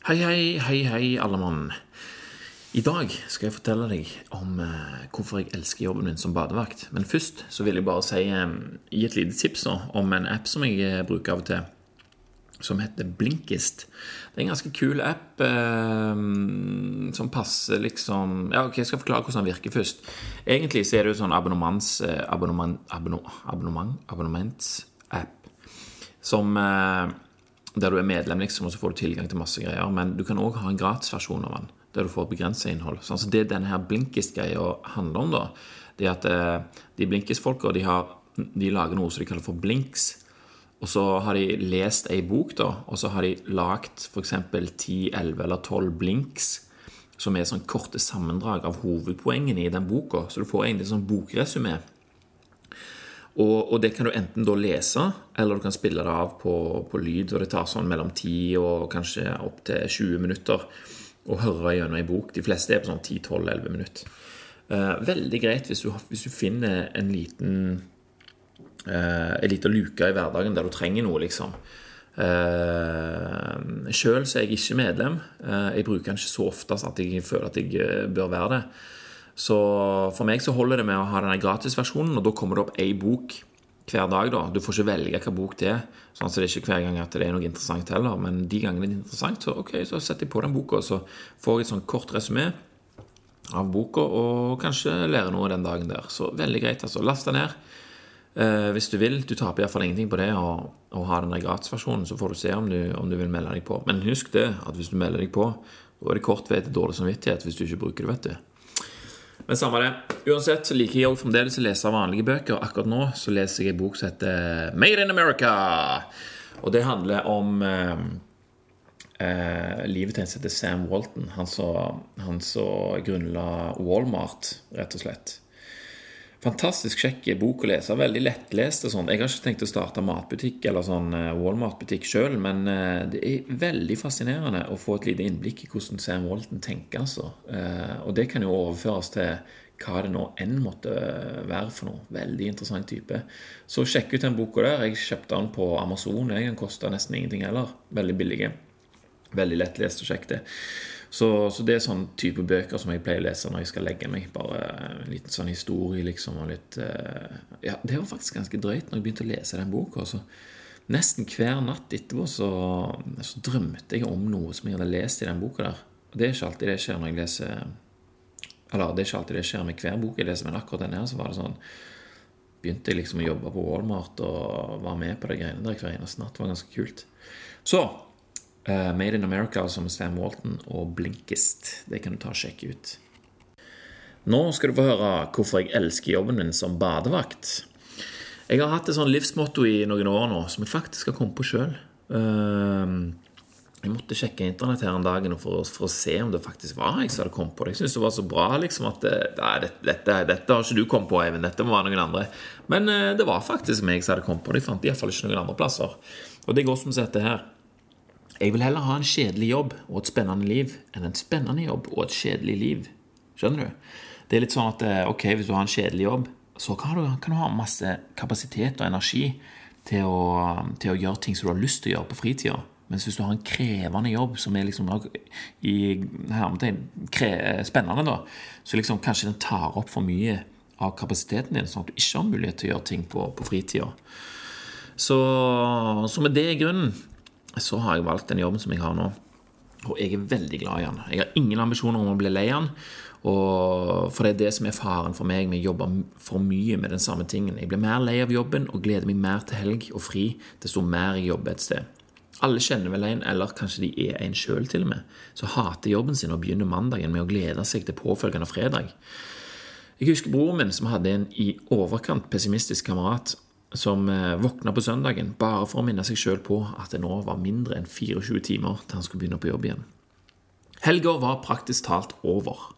Hei, hei, hei, hei, alle mann. I dag skal jeg fortelle deg om eh, hvorfor jeg elsker jobben min som badevakt. Men først så vil jeg bare si, eh, gi et lite tips nå, om en app som jeg eh, bruker av og til. Som heter Blinkist. Det er en ganske kul app som passer liksom Ja, ok, Jeg skal forklare hvordan den virker først. Egentlig så er det jo sånn abonnements... Abonnement... Abonnement... Abonnement abonnementsapp som der du er medlem, liksom, og så får du tilgang til masse greier. Men du kan òg ha en gratisversjon av den, der du får begrensa innhold. Så så det denne her Blinkist-greia handler om, da, det er at eh, de Blinkist-folka de, de lager noe som de kaller for blinks. Og så har de lest ei bok, da, og så har de lagd f.eks. 10, 11 eller 12 blinks. Som er sånn korte sammendrag av hovedpoengene i den boka. Så du får egentlig sånn bokresumé. Og, og det kan du enten da lese, eller du kan spille det av på, på lyd. Og det tar sånn mellom 10 og kanskje opptil 20 minutter å høre gjennom ei bok. De fleste er på sånn 10-12-11 minutter. Eh, veldig greit hvis du, hvis du finner en liten eh, En liten luke i hverdagen der du trenger noe, liksom. Uh, Sjøl er jeg ikke medlem. Eh, jeg bruker den ikke så ofte at jeg føler at jeg eh, bør være det. Så for meg så holder det med å ha denne gratisversjonen, og da kommer det opp ei bok hver dag. da. Du får ikke velge hvilken bok det er, sånn at det er ikke hver gang at det er noe interessant heller. Men de gangene det er interessant, så ok, så setter jeg på den boka, så får jeg et sånn kort resumé av boka, og kanskje lære noe den dagen der. Så veldig greit, altså. Last den ned. Eh, hvis du vil. Du taper iallfall ingenting på det å, å ha den gratisversjonen, så får du se om du, om du vil melde deg på. Men husk det, at hvis du melder deg på, da er det kort vei til dårlig samvittighet hvis du ikke bruker det, vet du. Men samme det. Uansett så liker jeg fremdeles å lese vanlige bøker. Akkurat nå så leser jeg en bok som heter Made in America. Og det handler om eh, eh, livet til en som heter Sam Walton. Han som grunnla Walmart, rett og slett. Fantastisk kjekk bok å lese. Veldig lettlest. og sånn. Jeg har ikke tenkt å starte matbutikk eller sånn eh, Walmart-butikk sjøl, men eh, det er veldig fascinerende å få et lite innblikk i hvordan Sam Walton tenker. altså. Eh, Og det kan jo overføres til hva det nå enn måtte være for noe. Veldig interessant type. Så sjekk ut den boka der. Jeg kjøpte den på Amazon. Den kosta nesten ingenting heller. Veldig billig. Veldig lettlest og kjekk, det. Så, så det er sånn type bøker som jeg pleier å lese når jeg skal legge meg. Bare en liten sånn historie, liksom, og litt eh, Ja, det var faktisk ganske drøyt når jeg begynte å lese den boka. Så nesten hver natt etterpå så, så drømte jeg om noe som jeg hadde lest i den boka der. Og det er ikke alltid det skjer når jeg leser Eller det er ikke alltid det skjer med hver bok jeg leser, men akkurat den her så var det sånn Begynte jeg liksom å jobbe på Walmart og var med på de greiene der hver eneste natt. Det var ganske kult. Så Eh, Made in America som Stan Walton og Blinkist. Det kan du ta og sjekke ut. Nå skal du få høre hvorfor jeg elsker jobben min som badevakt. Jeg har hatt et sånn livsmotto i noen år nå som jeg faktisk har kommet på sjøl. Jeg måtte sjekke internett her en dag for, for, å se om det faktisk var jeg som hadde kommet på det. Jeg syntes det var så bra liksom at nei, dette, dette, dette, har ikke du kommet på, Eivind. Dette må være noen andre. Men eh, det var faktisk meg som hadde kommet på det. Jeg fant iallfall ikke noen andre plasser. Og det går som dette her. Jeg vil heller ha en kjedelig jobb og et spennende liv enn en spennende jobb og et kjedelig liv. Skjønner du? Det er litt sånn at ok, hvis du har en kjedelig jobb, så kan du, kan du ha masse kapasitet og energi til å, til å, gjøre ting som du har lyst til å gjøre på fritida. Mens hvis du har en krevende jobb som er liksom i, hermetegn spennende, da, så liksom kanskje den tar opp for mye av kapasiteten din, sånn at du ikke har mulighet til å gjøre ting på, på fritida. Så, så med det grunnen så har jeg valgt den jobben som jeg har nå. Og jeg er veldig glad i den. Jeg har ingen ambisjoner om å bli lei den. Og For det er det som er faren for meg med å jobbe for mye med den samme tingen. Jeg blir mer lei av jobben og gleder meg mer til helg og fri desto mer jeg jobber et sted. Alle kjenner vel en, eller kanskje de er en sjøl til og med, som hater jobben sin og begynner mandagen med å glede seg til påfølgende fredag. Jeg husker broren min som hadde en i overkant pessimistisk kamerat som våkna på søndagen bare for å minne seg sjøl på at det nå var mindre enn 24 timer til han skulle begynne på jobb igjen. Helga var praktisk talt over,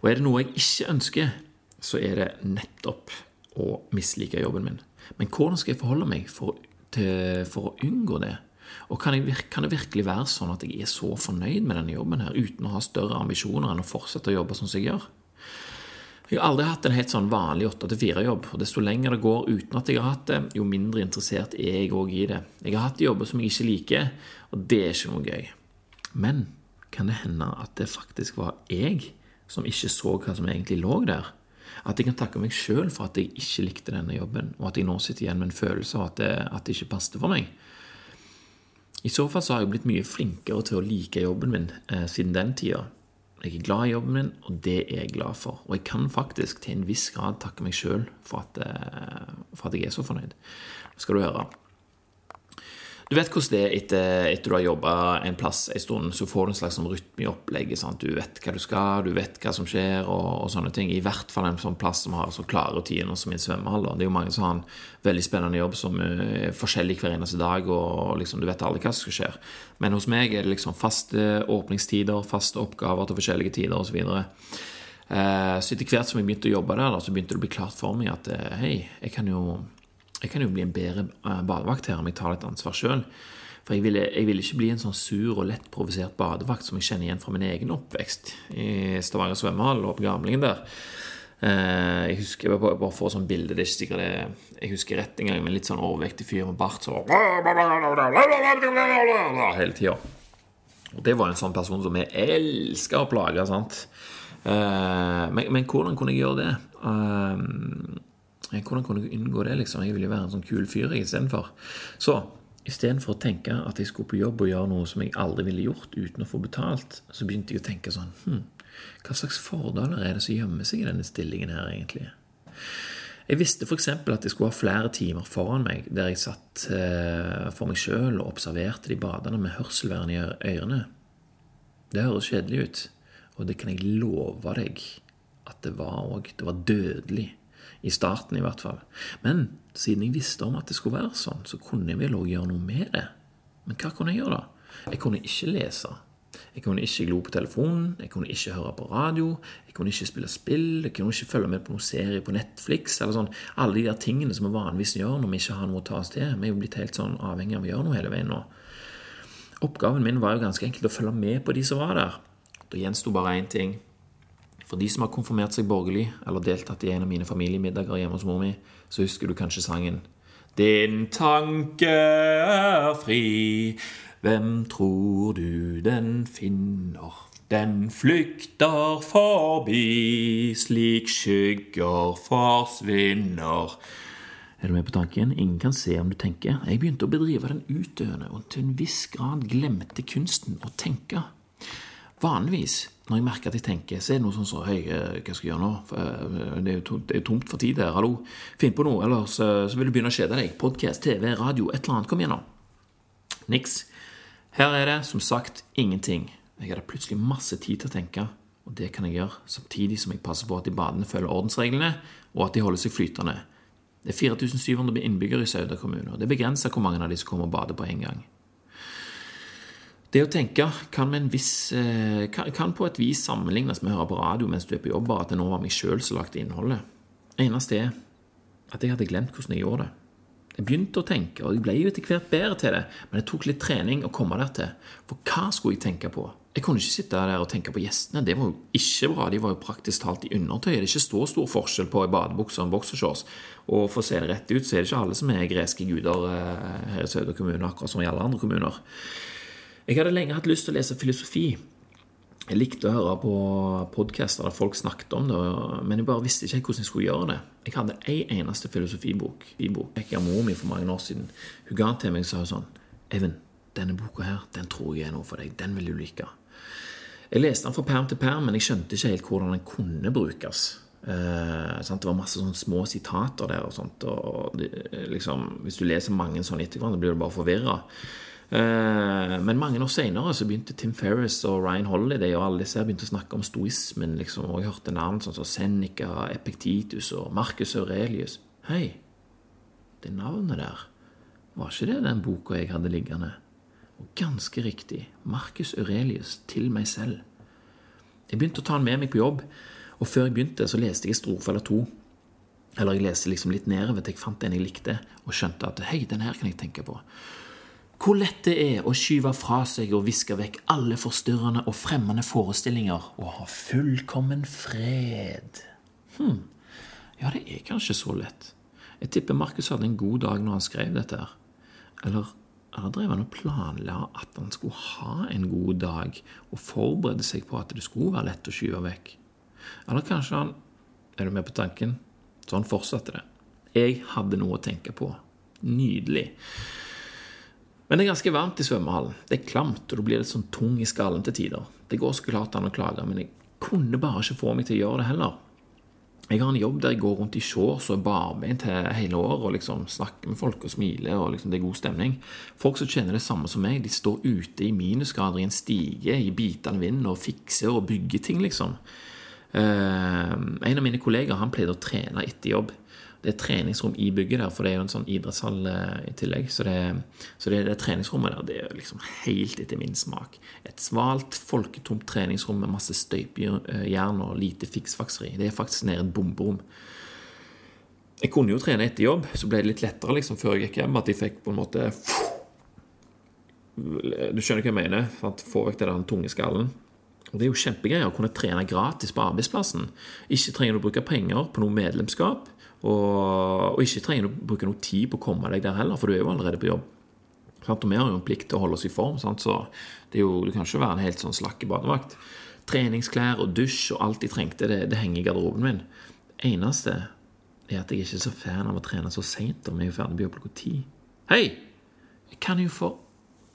og er det noe jeg ikke ønsker, så er det nettopp å mislike jobben min. Men hvordan skal jeg forholde meg for, til, for å unngå det? Og kan, jeg, kan, det virkelig være sånn at jeg er så fornøyd med denne jobben her uten å ha større ambisjoner enn å fortsette å jobbe sånn som jeg gjør? Jeg har aldri hatt en helt sånn vanlig 8-4-jobb, og desto lenger det går uten at jeg har hatt det, jo mindre interessert er jeg òg i det. Jeg har hatt jobber som jeg ikke liker, og det er ikke noe gøy. Men kan det hende at det faktisk var jeg som ikke så hva som egentlig lå der? At jeg kan takke meg sjøl for at jeg ikke likte denne jobben, og at jeg nå sitter igjen med en følelse av at det, at det ikke passet for meg. I så fall så har jeg blitt mye flinkere til å like jobben min eh, siden den tida. Jeg er glad i jobben min, og det er jeg glad for. Og jeg kan faktisk til en viss grad takke meg sjøl for, eh, for, at jeg er så fornøyd. Skal du høre. Du vet hvordan det er etter, etter du har jobba en plass en stund, så får du en slags sånn rytme i opplegget. Sant? Du vet hva du skal, du vet hva som skjer, og, og sånne ting. I hvert fall en sånn plass som har så klare rutiner som en svømmehall. Det er jo mange som har en veldig spennende jobb som er forskjellig hver eneste dag, og liksom, du vet aldri hva som skal skje. Men hos meg er det liksom faste åpningstider, faste oppgaver til forskjellige tider osv. Så, eh, så etter hvert som jeg begynte å jobbe der, så begynte det å bli klart for meg at eh, hei, jeg kan jo jeg kan jo bli en bedre eh, badevakt her om jeg tar litt ansvar sjøl. For jeg vil, jeg ville, ikke bli en sånn sur og lett provosert badevakt som jeg kjenner igjen fra min egen oppvekst i Stavanger svømmehall og på Gamlingen der. Eh, jeg husker bare, bare får sånn bilde, det er ikke sikkert det Jeg husker rett en gang med en litt sånn overvektig fyr med bart så hele tida. Og det var en sånn person som jeg elska å plage. sant? Eh, men, men, hvordan kunne jeg gjøre det? Hvordan kunne jeg unngå det? liksom? Jeg ville jo være en sånn kul fyr istedenfor. Så istedenfor å tenke at jeg skulle på jobb og gjøre noe som jeg aldri ville gjort uten å få betalt, så begynte jeg å tenke sånn hm, Hva slags fordeler er det som gjemmer seg i denne stillingen her, egentlig? Jeg visste f.eks. at jeg skulle ha flere timer foran meg der jeg satt eh, for meg sjøl og observerte de badende med hørselvern i ørene. Det høres kjedelig ut, og det kan jeg love deg at det var òg. Det var dødelig. I starten, i hvert fall. Men siden jeg visste om at det skulle være sånn, så kunne jeg vel òg gjøre noe med det. Men hva kunne jeg gjøre, da? Jeg kunne ikke lese. Jeg kunne ikke glo på telefonen, jeg kunne ikke høre på radio, jeg kunne ikke spille spill, jeg kunne ikke følge med på noen serie på Netflix. eller sånn. Alle de der tingene som vi vanligvis gjør når vi ikke har noe å ta oss til. Vi er jo blitt helt sånn avhengig av å gjøre noe hele veien nå. Oppgaven min var jo ganske enkelt å følge med på de som var der. Da gjensto bare én ting. For de som har konfirmert seg borgerlig, eller deltatt i en av mine familiemiddager hjemme hos mor mi, så husker du kanskje sangen Din tanke er fri, hvem tror du den finner? Den flykter forbi, slik skygger forsvinner. Er du med på tanken? Ingen kan se om du tenker. Jeg begynte å bedrive den utdøende og til en viss grad glemte kunsten å tenke. Vanligvis når jeg merker at jeg tenker, så er det noe sånn så, Hei, eh, hva skal jeg gjøre nå? Eh, det er jo tomt, for tid her. Hallo, finn på noe, ellers så, vil du begynne å kjede deg. Podkast, TV, radio, et eller annet. Kom igjen, nå. Niks. Her er det som sagt ingenting. Jeg hadde plutselig masse tid til å tenke, og det kan jeg gjøre samtidig som jeg passer på at de badene følger ordensreglene, og at de holder seg flytende. Det er 4700 innbyggere i Sauda kommune, og det begrenser hvor mange av de som kommer og bader på en gang. Det å tenke kan, viss, eh, kan, på et vis sammenlignes med å høre på radio mens du er på jobb, bare at det nå var meg sjøl som lagde innholdet. Eneste er at jeg hadde glemt hvordan jeg gjorde det. Jeg begynte å tenke, og jeg ble jo etter hvert bedre til det, men det tok litt trening å komme der til. For hva skulle jeg tenke på? Jeg kunne ikke sitte der og tenke på gjestene. Det var jo ikke bra. De var jo praktisk talt i undertøy. Det er ikke så stor forskjell på en badebukse og en boksershorts. Og for å se det rett ut, så er det ikke alle som er greske guder eh, her i Sauda kommune, akkurat som i alle andre kommuner. Jeg hadde lenge hatt lyst til å lese filosofi. Jeg likte å høre på podkaster der folk snakket om det, men jeg bare visste ikke hvordan jeg skulle gjøre det. Jeg hadde en eneste filosofibok. bok. Jeg fikk mor mi for mange år siden. Hun ga den til meg og sa sånn Even, denne boka her, den tror jeg er noe for deg. Den vil du like. Jeg leste den fra perm til perm, men jeg skjønte ikke helt hvordan den kunne brukes. Eh, det var masse sånne små sitater der. og sånt, og liksom, Hvis du leser mange sånne etter hverandre, blir du bare forvirra. Eh, men mange år seinere begynte Tim Ferris og Ryan Holiday og alle disse her begynte å snakke om stoismen. Liksom, og jeg hørte navn sånn som Seneca, Epiktitus og Marcus Aurelius. Hei, det navnet der, var ikke det den boka jeg hadde liggende? Og ganske riktig, Marcus Aurelius til meg selv. Jeg begynte å ta den med meg på jobb, og før jeg begynte, så leste jeg strofe eller to. Eller jeg leste liksom litt nedover til jeg fant en jeg likte, og skjønte at hei, den her kan jeg tenke på. Hvor lett det er å skyve fra seg og viske vekk alle forstyrrende og fremmede forestillinger og ha fullkommen fred. Hm, ja, det er kanskje så lett. Jeg tipper Markus hadde en god dag når han skrev dette her. Eller Eller drev han og planla at han skulle ha en god dag, og forberede seg på at det skulle være lett å skyve vekk? Eller kanskje han Er du med på tanken? Så han fortsatte det. Jeg hadde noe å tenke på. Nydelig. Men det er ganske varmt i svømmehallen. Det er klamt, og du blir litt sånn tung i skallen til tider. Det går så klart an å klage, men jeg kunne bare ikke få meg til å gjøre det heller. Jeg har en jobb der jeg går rundt i shorts og barbeint hele året og liksom snakker med folk og smiler, og liksom det er god stemning. Folk som kjenner det samme som meg, de står ute i minusgrader i en stige i bitende vind og fikser og bygger ting, liksom. Uh, en av mine kolleger han pleide å trene etter jobb. Det er treningsrom i bygget der, for det er jo en sånn idrettshall eh, i tillegg. Så, det, så det, det, treningsrommet der det er liksom helt etter min smak. Et svalt, folketomt treningsrom med masse støpejern og lite fiksfakseri. Det er faktisk nede i et bomberom. Jeg kunne jo trene etter jobb, så ble det litt lettere liksom før jeg gikk hjem. At jeg fikk på en måte Du skjønner hva jeg mener? Få vekk den tunge skallen. Og Det er jo kjempegreier å kunne trene gratis på arbeidsplassen. Ikke trenger du å bruke penger på noe medlemskap. Og, og, ikke trenger du bruke noe tid på å komme deg der heller, for du er jo allerede på jobb. Og vi har jo en plikt til å holde oss i form, sant? så det, er jo, du kan ikke være en helt sånn slakk badevakt. Treningsklær og dusj og alt de trengte, det, det henger i garderoben min. Eneste er at jeg ikke er så fan av å trene så seint om jeg er ferdig på jobb klokka ti. Hei! Jeg kan jo for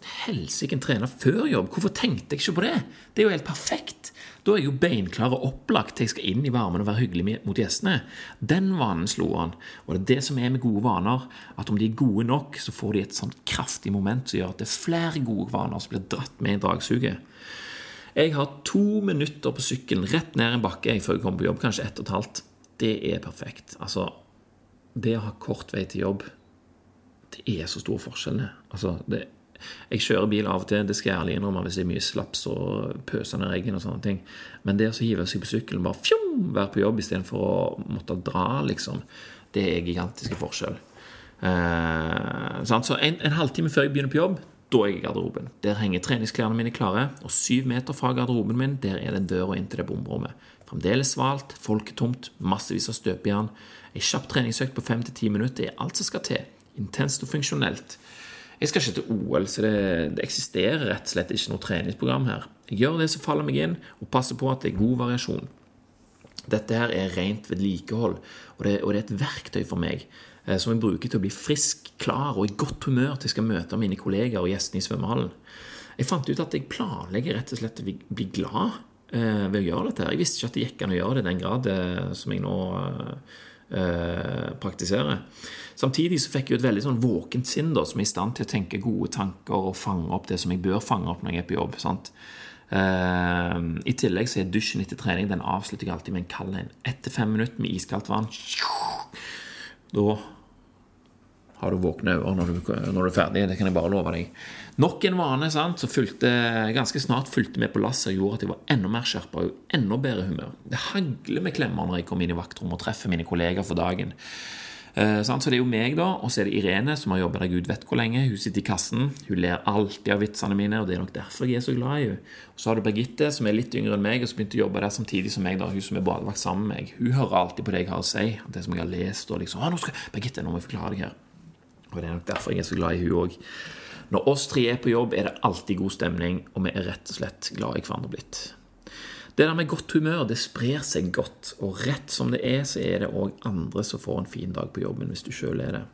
helsike trene før jobb. Hvorfor tenkte jeg ikke på det? Det er jo helt perfekt. Da er jeg jo beinklar og opplagt til jeg skal inn i varmen og være hyggelig mot gjestene. Den vanen slo han. Og det er det som er med gode vaner, at om de er gode nok, så får de et sånt kraftig moment som gjør at det er flere gode vaner som blir dratt med i dragsuget. Jeg har to minutter på sykkelen rett ned en bakke før jeg kommer på jobb, kanskje ett og et halvt. Det er perfekt. Altså, det å ha kort vei til jobb, det er så store forskjeller. Altså, det jeg kjører bil av og til, det skal jeg ærlig innrømme hvis det er mye slaps og pøsende regn og sånne ting. Men det å hive seg på sykkelen, bare fjom, være på jobb istedenfor å måtte dra, liksom, det er gigantiske forskjell. Eh, så en, en halvtime før jeg begynner på jobb, da er jeg i garderoben. Der henger treningsklærne mine klare, og syv meter fra garderoben min, der er det døra inn til det bomrommet. Fremdeles svalt, folketomt, massevis av støpejern. Ei kjapp treningsøkt på fem til ti minutter er alt som skal til. Intenst og funksjonelt. Jeg skal ikke til OL, så det, det, eksisterer rett og slett ikke noe treningsprogram her. Jeg gjør det som faller meg inn, og passer på at det er god variasjon. Dette her er rent vedlikehold, og det, og det er et verktøy for meg eh, som jeg bruker til å bli frisk, klar og i godt humør til jeg skal møte mine kollegaer og gjestene i svømmehallen. Jeg fant ut at jeg planlegger rett og slett å bli glad eh, ved å gjøre dette. her. Jeg visste ikke at det gikk an å gjøre det i den grad eh, som jeg nå eh, eh, praktiserer. Samtidig så fikk jeg et veldig sånn våkent sinn da, som er i stand til å tenke gode tanker og fange opp det som jeg bør fange opp når jeg er på jobb. sant? Uh, I tillegg så er dusjen etter trening den avslutter jeg alltid med en kald en. Etter fem minutter med iskaldt vann Da har du våkne øyne når, når, du er ferdig. Det kan jeg bare love deg. Nok en vane sant, som ganske snart fulgte med på lasset og gjorde at jeg var enda mer skjerpa og enda bedre humør. Det hagler med klemmer når jeg kommer inn i vaktrommet og treffer mine kollegaer for dagen. Eh, så det er jo meg, da, og så er det Irene, som har jobbet der gud vet hvor lenge. Hun sitter i kassen. Hun ler alltid av vitsene mine, og det er nok derfor jeg er så glad i henne. Og så har du Birgitte, som er litt yngre enn meg, og som begynte å jobbe der samtidig som meg. da, Hun som er badevakt sammen med meg. Hun hører alltid på det jeg har å si, det som jeg har lest. og liksom, nå skal, Birgitte, nå må jeg forklare deg her. Og det er nok derfor jeg er så glad i hun òg. Når oss tre er på jobb, er det alltid god stemning, og vi er rett og slett glad i hverandre blitt. Det der med godt humør det sprer seg godt, og rett som det er, så er det òg andre som får en fin dag på jobben, hvis du sjøl er det.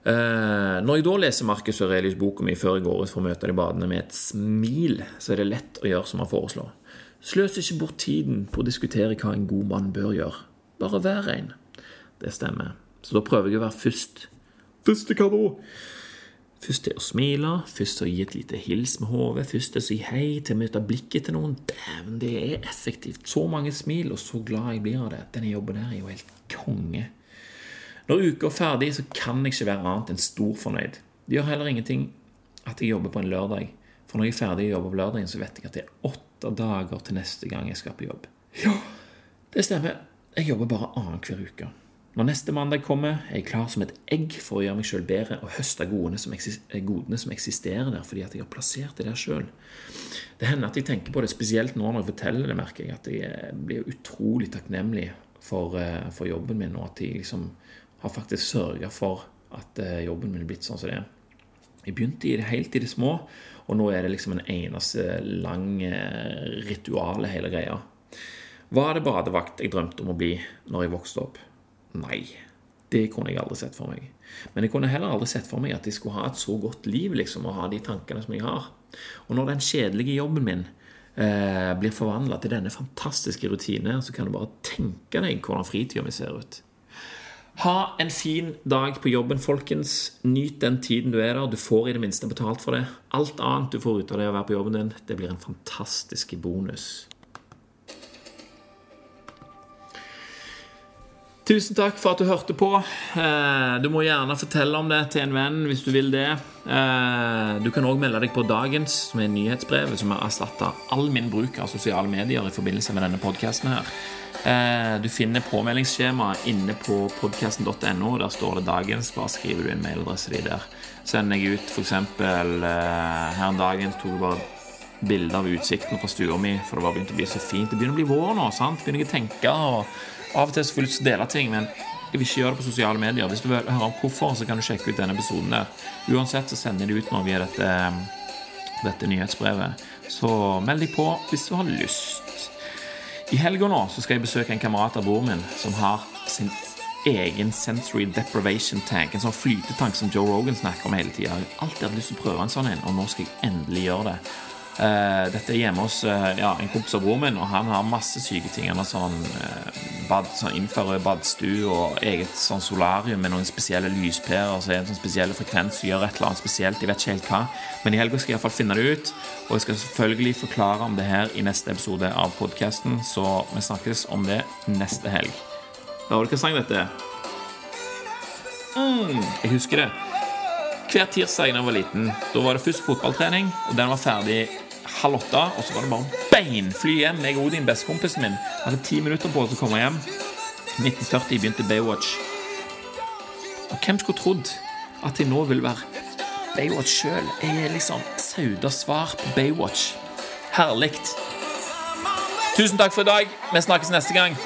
Uh, når jeg da leser Markus Aurelius' boka mi før jeg går ut for å møte de badende med et smil, så er det lett å gjøre som han foreslår. Sløs ikke bort tiden på å diskutere hva en god mann bør gjøre. Bare vær en. Det stemmer. Så da prøver jeg å være først. Første hva da? Først til å smile, først til å gi et lite hils med hodet, først til å si hei, til å møte blikket til noen. Dæven, det er effektivt. Så mange smil, og så glad jeg blir av det. Denne jobben der er jo helt konge. Når uka er ferdig, så kan jeg ikke være annet enn stor fornøyd. Det gjør heller ingenting at jeg jobber på en lørdag. For når jeg er ferdig å jobbe på lørdagen, så vet jeg at det er åtte dager til neste gang jeg skal på jobb. Ja, det stemmer. Jeg jobber bare annenhver uke. Når neste mandag kommer, er jeg klar som et egg for å gjøre meg sjøl bedre og høste godene som, eh, godene som, eksisterer der, fordi at jeg har plassert det der sjøl. Det hender at jeg tenker på det, spesielt nå når jeg forteller det, merker jeg at jeg eh, blir utrolig takknemlig for, eh, for jobben min, og at jeg liksom har faktisk sørga for at jobben min er blitt sånn som det er. Jeg begynte i det helt i det små, og nå er det liksom en eneste lang ritual, hele greia. Var det badevakt jeg drømte om å bli når jeg vokste opp? Nei. Det kunne jeg aldri sett for meg. Men jeg kunne heller aldri sett for meg at jeg skulle ha et så godt liv liksom, og ha de tankene som jeg har. Og når den kjedelige jobben min eh, blir forvandla til denne fantastiske rutinen, så kan du bare tenke deg hvordan fritida mi ser ut. Ha en fin dag på jobben, folkens. Nyt den tiden du er der. Du får i det minste betalt for det. Alt annet du får ut av det å være på jobben din, det blir en fantastisk bonus. Tusen takk for at du hørte på. Eh, du må gjerne fortelle om det til en venn hvis du vil det. Eh, du kan òg melde deg på Dagens, som er nyhetsbrevet som har erstatta all min bruk av sosiale medier i forbindelse med denne podkasten her. Eh, du finner påmeldingsskjema inne på podkasten.no. Der står det 'Dagens'. Bare skriver du inn mailadresse din der. Sender jeg ut f.eks. her en dagen tok jeg bare bilde av utsikten fra stua mi, for det var begynt å bli så fint. Det begynner å bli vår nå. sant? Begynner jeg å tenke. og av og til så jeg til å dele ting, men jeg vil ikke gjøre det på sosiale medier. Hvis du vil høre om hvorfor, så kan du sjekke ut denne episoden der. Uansett så sender de ut når vi gir dette, dette nyhetsbrevet. Så meld deg på hvis du har lyst. I helga nå så skal jeg besøke en kamerat av broren min som har sin egen sensory deprivation tank. En sånn flytetank som Joe Rogan snakker om hele tida. Jeg har alltid hatt lyst til å prøve en sånn en, og nå skal jeg endelig gjøre det. Uh, dette er hjemme hos uh, ja, en kompis av broren min, og han har masse syke ting. Han har sånn, uh, bad, sånn innfører badstue og eget sånn solarium med noen spesielle lyspærer. Så er det en sånn spesiell frekvens som gjør et eller annet spesielt. Jeg vet ikke helt hva. Men i helga skal jeg iallfall finne det ut. Og jeg skal selvfølgelig forklare om det her i neste episode av podkasten. Så vi snakkes om det neste helg. Hører du hva sang dette er? Mm, jeg husker det. Hver tirsdag da jeg var liten, da var det først fotballtrening, og den var ferdig halv åtte, og så var det bare beinfly hjem. Jeg og Odin, bestekompisen min, hadde ti minutter på oss å komme hjem. 1940 begynte Baywatch. Og hvem skulle trodd at jeg nå vil være Baywatch sjøl? Jeg er liksom Saudas svar på Baywatch. Herlig. Tusen takk for i dag. Vi snakkes neste gang.